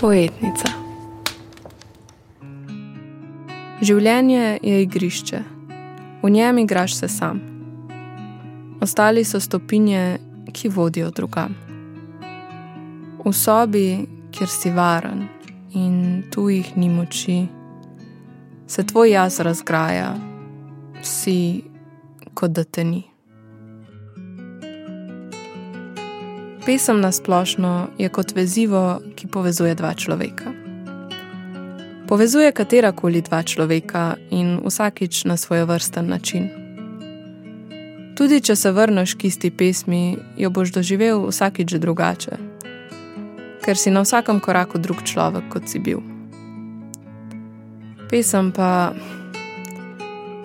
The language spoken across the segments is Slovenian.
Poetnica. Življenje je igrišče, v njem igraš se sam. Ostali so stopinje, ki vodijo drugam. V sobi, kjer si varen in tu jih ni moči, se tvoj jaz razgraja, si kot da te ni. Pesem na splošno je kot vezivo, ki povezuje dva človeka. Povezuje katerakoli dva človeka in vsakič na svoj vrsten način. Tudi če se vrneš k isti pesmi, jo boš doživel vsakič drugače, ker si na vsakem koraku drug človek, kot si bil. Pesem pa.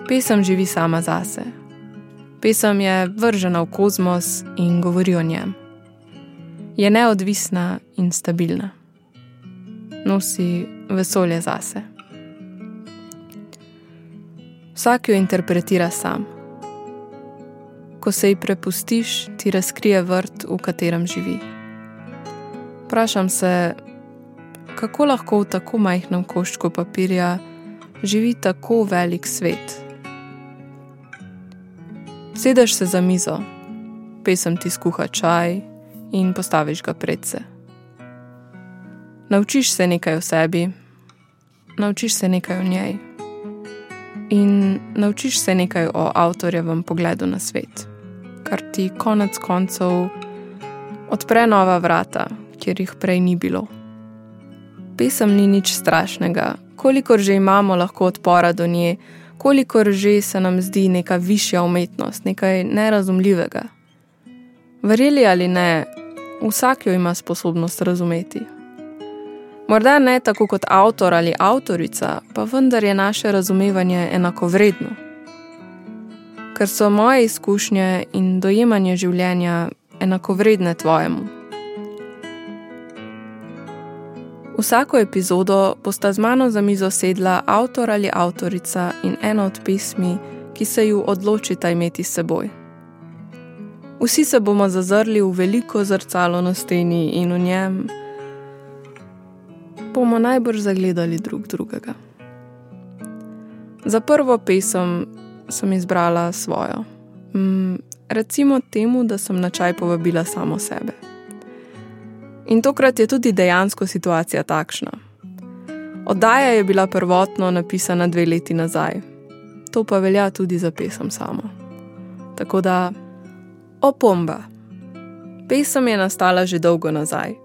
Pesem živi sama zase. Pesem je vržena v kozmos in govori o njem je neodvisna in stabilna. Nosi vesolje zase. Vsak jo interpretira sam. Ko se ji prepustiš, ti razkrije vrt, v katerem živi. Vprašam se, kako lahko v tako majhnem koščku papirja živi tako velik svet. Sedeš se za mizo, pesem ti skuha čaj, in postaviš ga pred se. Naučiš se nekaj o sebi, naučiš se nekaj o njej in naučiš se nekaj o avtorjevem pogledu na svet, kar ti konec koncev odpre nova vrata, kjer jih prej ni bilo. Pesem ni nič strašnega, kolikor že imamo lahko odpora do nje, kolikor že se nam zdi neka višja umetnost, nekaj nerazumljivega. Verjeli ali ne, vsak jo ima sposobnost razumeti. Morda ne tako kot avtor ali avtorica, pa vendar je naše razumevanje enako vredno. Ker so moje izkušnje in dojemanje življenja enako vredne tvojemu. Vsako epizodo bosta z mano za mizo sedla avtor ali avtorica in ena od pesmi, ki se ju odločita imeti s seboj. Vsi se bomo zazrli v veliko zrcalo na steni in v njem bomo najbrž zagledali drug drugega. Za prvo pesem sem izbrala svojo. Mm, recimo temu, da sem na čaj povabila samo sebe. In tokrat je tudi dejansko situacija takšna. Oddaja je bila prvotno napisana dve leti nazaj, to pa velja tudi za pesem samo. Tako da Opomba. Pesem je nastala že dolgo nazaj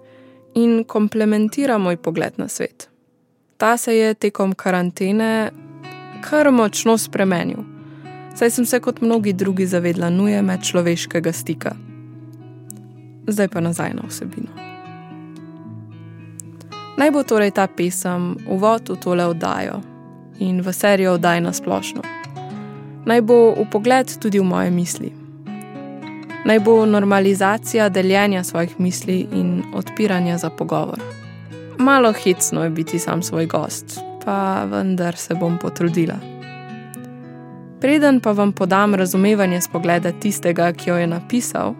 in komplementira moj pogled na svet. Ta se je tekom karantene kar močno spremenil, saj sem se kot mnogi drugi zavedla nuje medčloveškega stika. Zdaj pa nazaj na vsebino. Naj bo torej ta pesem uvod v tole oddajo in v serijo oddaj na splošno. Naj bo v pogled tudi v moje misli naj bo normalizacija deljenja svojih misli in odpiranja za pogovor. Malo hitsno je biti sam svoj gost, pa vendar se bom potrudila. Preden pa vam podam razumevanje spogleda tistega, ki jo je napisal,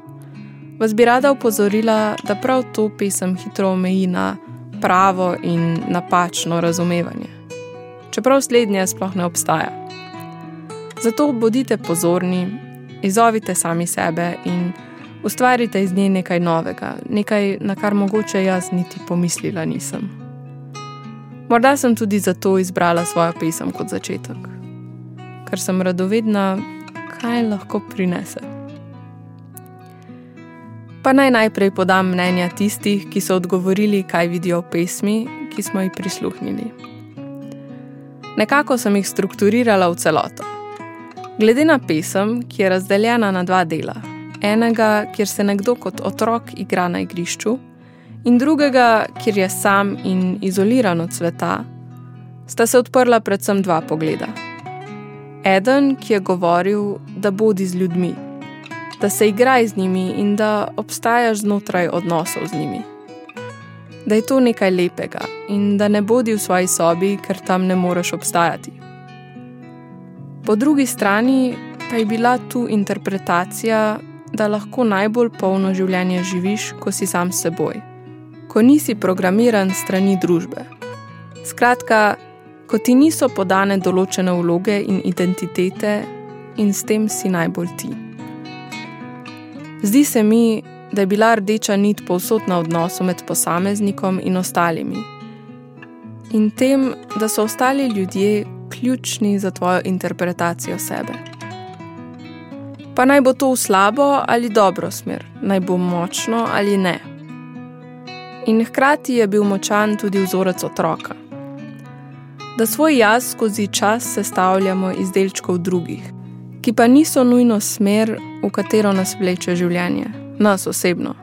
vas bi rada upozorila, da prav to pesem hitro omeji na pravo in napačno razumevanje. Čeprav slednje sploh ne obstaja. Zato bodite pozorni Izzovite sami sebe in ustvarite iz nje nekaj novega, nekaj, na kar mogoče jaz niti pomislila nisem. Morda sem tudi zato izbrala svojo pesem kot začetek, ker sem radovedna, kaj lahko prinese. Pa naj najprej podam mnenja tistih, ki so odgovorili, kaj vidijo v pesmi, ki smo jih prisluhnili. Nekako sem jih strukturirala v celoto. Glede na pesem, ki je razdeljena na dva dela, enega, kjer se nekdo kot otrok igra na igrišču, in drugega, kjer je sam in izoliran od sveta, sta se odprla predvsem dva pogleda. Eden, ki je govoril, da bodi z ljudmi, da se igraj z njimi in da obstajaš znotraj odnosov z njimi. Da je to nekaj lepega in da ne bodi v svoji sobi, ker tam ne moreš obstajati. Po drugi strani pa je bila tu interpretacija, da lahko najbolj polno življenje živiš, ko si sam s seboj, ko nisi programiran strani družbe. Skratka, ko ti niso podane določene vloge in identitete, in s tem si najbolj ti. Zdi se mi, da je bila rdeča nit povsod na odnosu med posameznikom in ostalimi. In tem, da so ostali ljudje ključni za tvojo interpretacijo sebe. Pa naj bo to v slabo ali dobro smer, naj bo močno ali ne. In hkrati je bil močan tudi vzorec otroka. Da svoj jaz skozi čas sestavljamo iz delčkov drugih, ki pa niso nujno smer, v katero nas vleče življenje, nas osebno,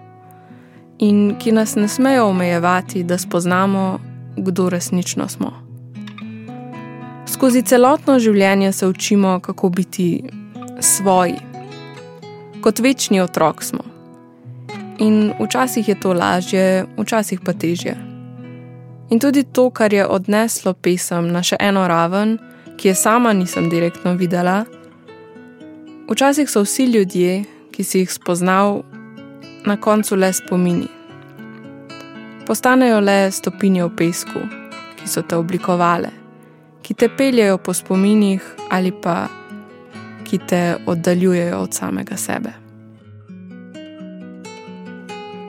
in ki nas ne smejo omejevati, da spoznamo, kdo resnično smo. Skozi celotno življenje se učimo, kako biti svoji, kot večni otrok smo. In včasih je to lažje, včasih pa težje. In tudi to, kar je odneslo pesem na še eno raven, ki je sama nisem direktno videla, Včasih so vsi ljudje, ki si jih spoznal, na koncu le spomini. Postanejo le stopinje v pesku, ki so te oblikovale, ki te peljejo po spominih ali pa ki te oddaljujejo od samega sebe.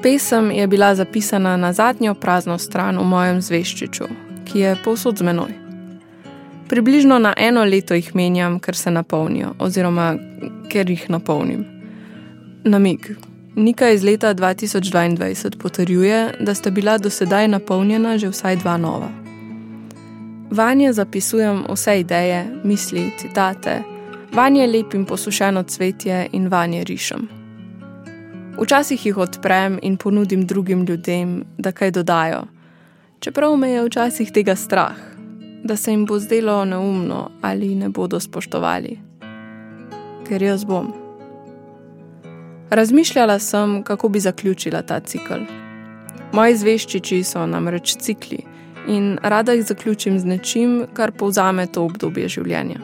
Pesem je bila zapisana na zadnjo prazno stran v mojem zveščiču, ki je povsod z menoj. Približno na eno leto jih menjam, ker se napolnijo, oziroma ker jih napolnim. Namig. Nika iz leta 2022 potrjuje, da sta bila do sedaj napolnjena že vsaj dva nova. Vanje zapisujem vse ideje, misli, citate, vanje lepim posušeno cvetje in vanje rišem. Včasih jih odprem in ponudim drugim ljudem, da kaj dodajo, čeprav me je včasih tega strah, da se jim bo zdelo neumno ali ne bodo spoštovali ker jaz bom. Razmišljala sem, kako bi zaključila ta cikl. Moji zveščiči so namreč cikli in rada jih zaključim z nečim, kar povzame to obdobje življenja.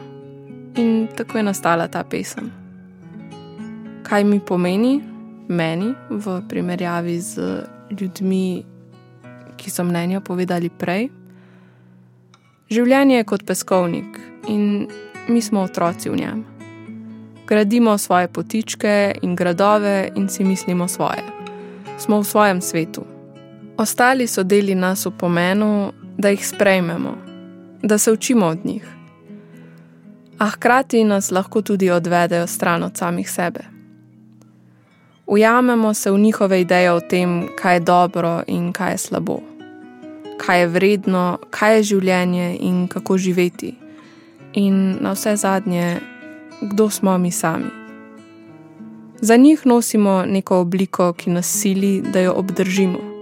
In tako je nastala ta pesem. Kaj mi pomeni, meni, v primerjavi z ljudmi, ki so mnenja povedali prej? Življenje je kot peskovnik in mi smo otroci v njem gradimo svoje potičke in gradove in si mislimo svoje. Smo v svojem svetu. Ostali so deli nas v pomenu, da jih sprejmemo, da se učimo od njih. A hkrati nas lahko tudi odvedejo stran od samih sebe. Ujamemo se v njihove ideje o tem, kaj je dobro in kaj je slabo, kaj je vredno, kaj je življenje in kako živeti. In na vse zadnje, kdo smo mi sami. Za njih nosimo neko obliko, ki nas sili, da jo obdržimo,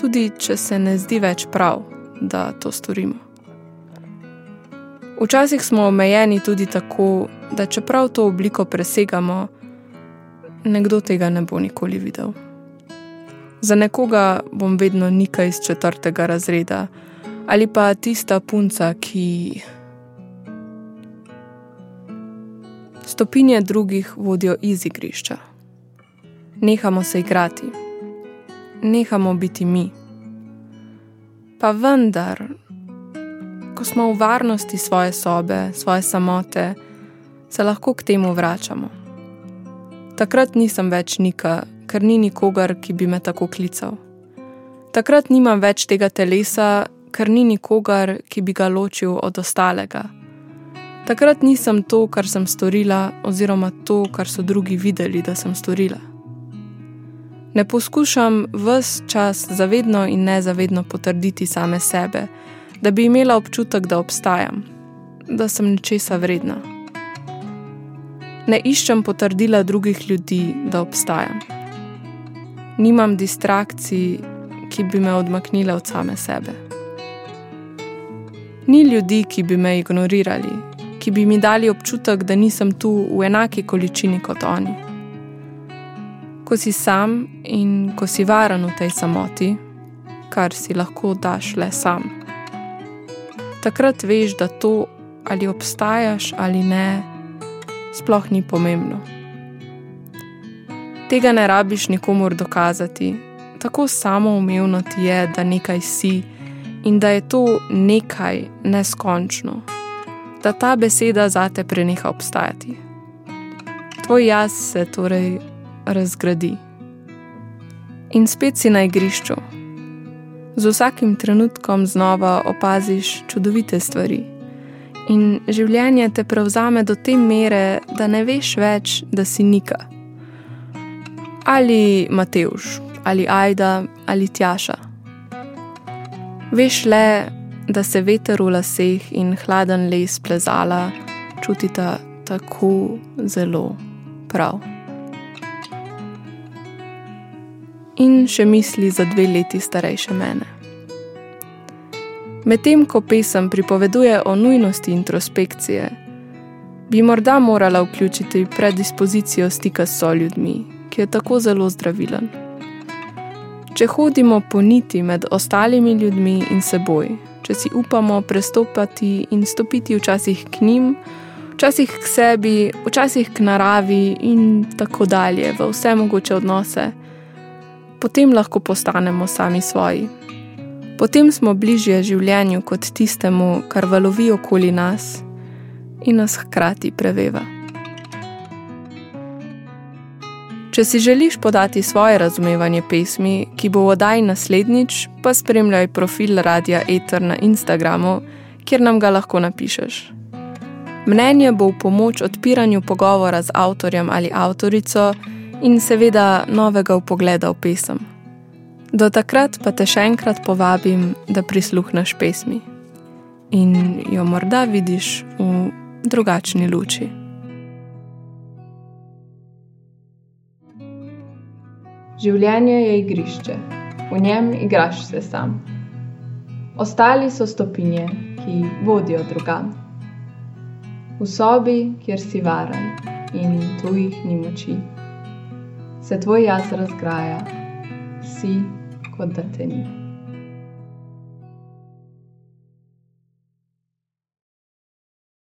tudi če se ne zdi več prav, da to storimo. Včasih smo omejeni tudi tako, da čeprav to obliko presegamo, nekdo tega ne bo nikoli videl. Za nekoga bom vedno nekaj iz četrtega razreda ali pa tista punca, ki Stopinje drugih vodijo iz igrišča. Nehamo se igrati, nehamo biti mi. Pa vendar, ko smo v varnosti svoje sobe, svoje samote, se lahko k temu vračamo. Takrat nisem več nika, ker ni nikogar, ki bi me tako klical. Takrat nimam več tega telesa, ker ni nikogar, ki bi ga ločil od ostalega. Takrat nisem to, kar sem storila, oziroma to, kar so drugi videli, da sem storila. Ne poskušam vse čas zavedno in nezavedno potrditi same sebe, da bi imela občutek, da obstajam, da sem nečesa vredna. Ne iščem potrdila drugih ljudi, da obstajam. Nimam distrakcij, ki bi me odmaknile od same sebe. Ni ljudi, ki bi me ignorirali, ki bi mi dali občutek, da nisem tu v enaki količini kot oni. Ko si sam in ko si varen v tej samoti, kar si lahko daš le sam. Takrat veš, da to, ali obstajaš ali ne, sploh ni pomembno. Tega ne rabiš nikomor dokazati, tako samoumevno ti je, da nekaj si in da je to nekaj neskončno, da ta beseda zate preneha obstajati. Tvoj jaz se torej razgradi. In spet si na igrišču. Z vsakim trenutkom znova opaziš čudovite stvari. In življenje te prevzame do te mere, da ne veš več, da si nika. Ali Mateuš, ali Aida, ali Tjaša. Veš le, da se veter v laseh in hladen les plezala čutita tako zelo prav. In še misli za dve leti starejše mene. Medtem ko pesem pripoveduje o nujnosti introspekcije, bi morda morala vključiti predispozicijo stika s soljudmi, ki je tako zelo zdravilen. Če hodimo po niti med ostalimi ljudmi in seboj, če si upamo prestopati in stopiti včasih k njim, včasih k sebi, včasih k naravi in tako dalje, v vse mogoče odnose, potem lahko postanemo sami svoji. Potem smo bližje življenju kot tistemu, kar valovi okoli nas in nas hkrati preveva. Če si želiš podati svoje razumevanje pesmi, ki bo v oddaji naslednjič, pa spremljaj profil Radia Ether na Instagramu, kjer nam ga lahko napišeš. Mnenje bo v pomoč odpiranju pogovora z avtorjem ali avtorico in seveda novega upogleda v pesem. Do takrat pa te še enkrat povabim, da prisluhneš pesmi in jo morda vidiš v drugačni luči. Življenje je igrišče, v njem igraš se sam. Ostali so stopinje, ki vodijo drugam. V sobi, kjer si varen in tujih ni moči, se tvoj jaz razgraja, si kot da te ni.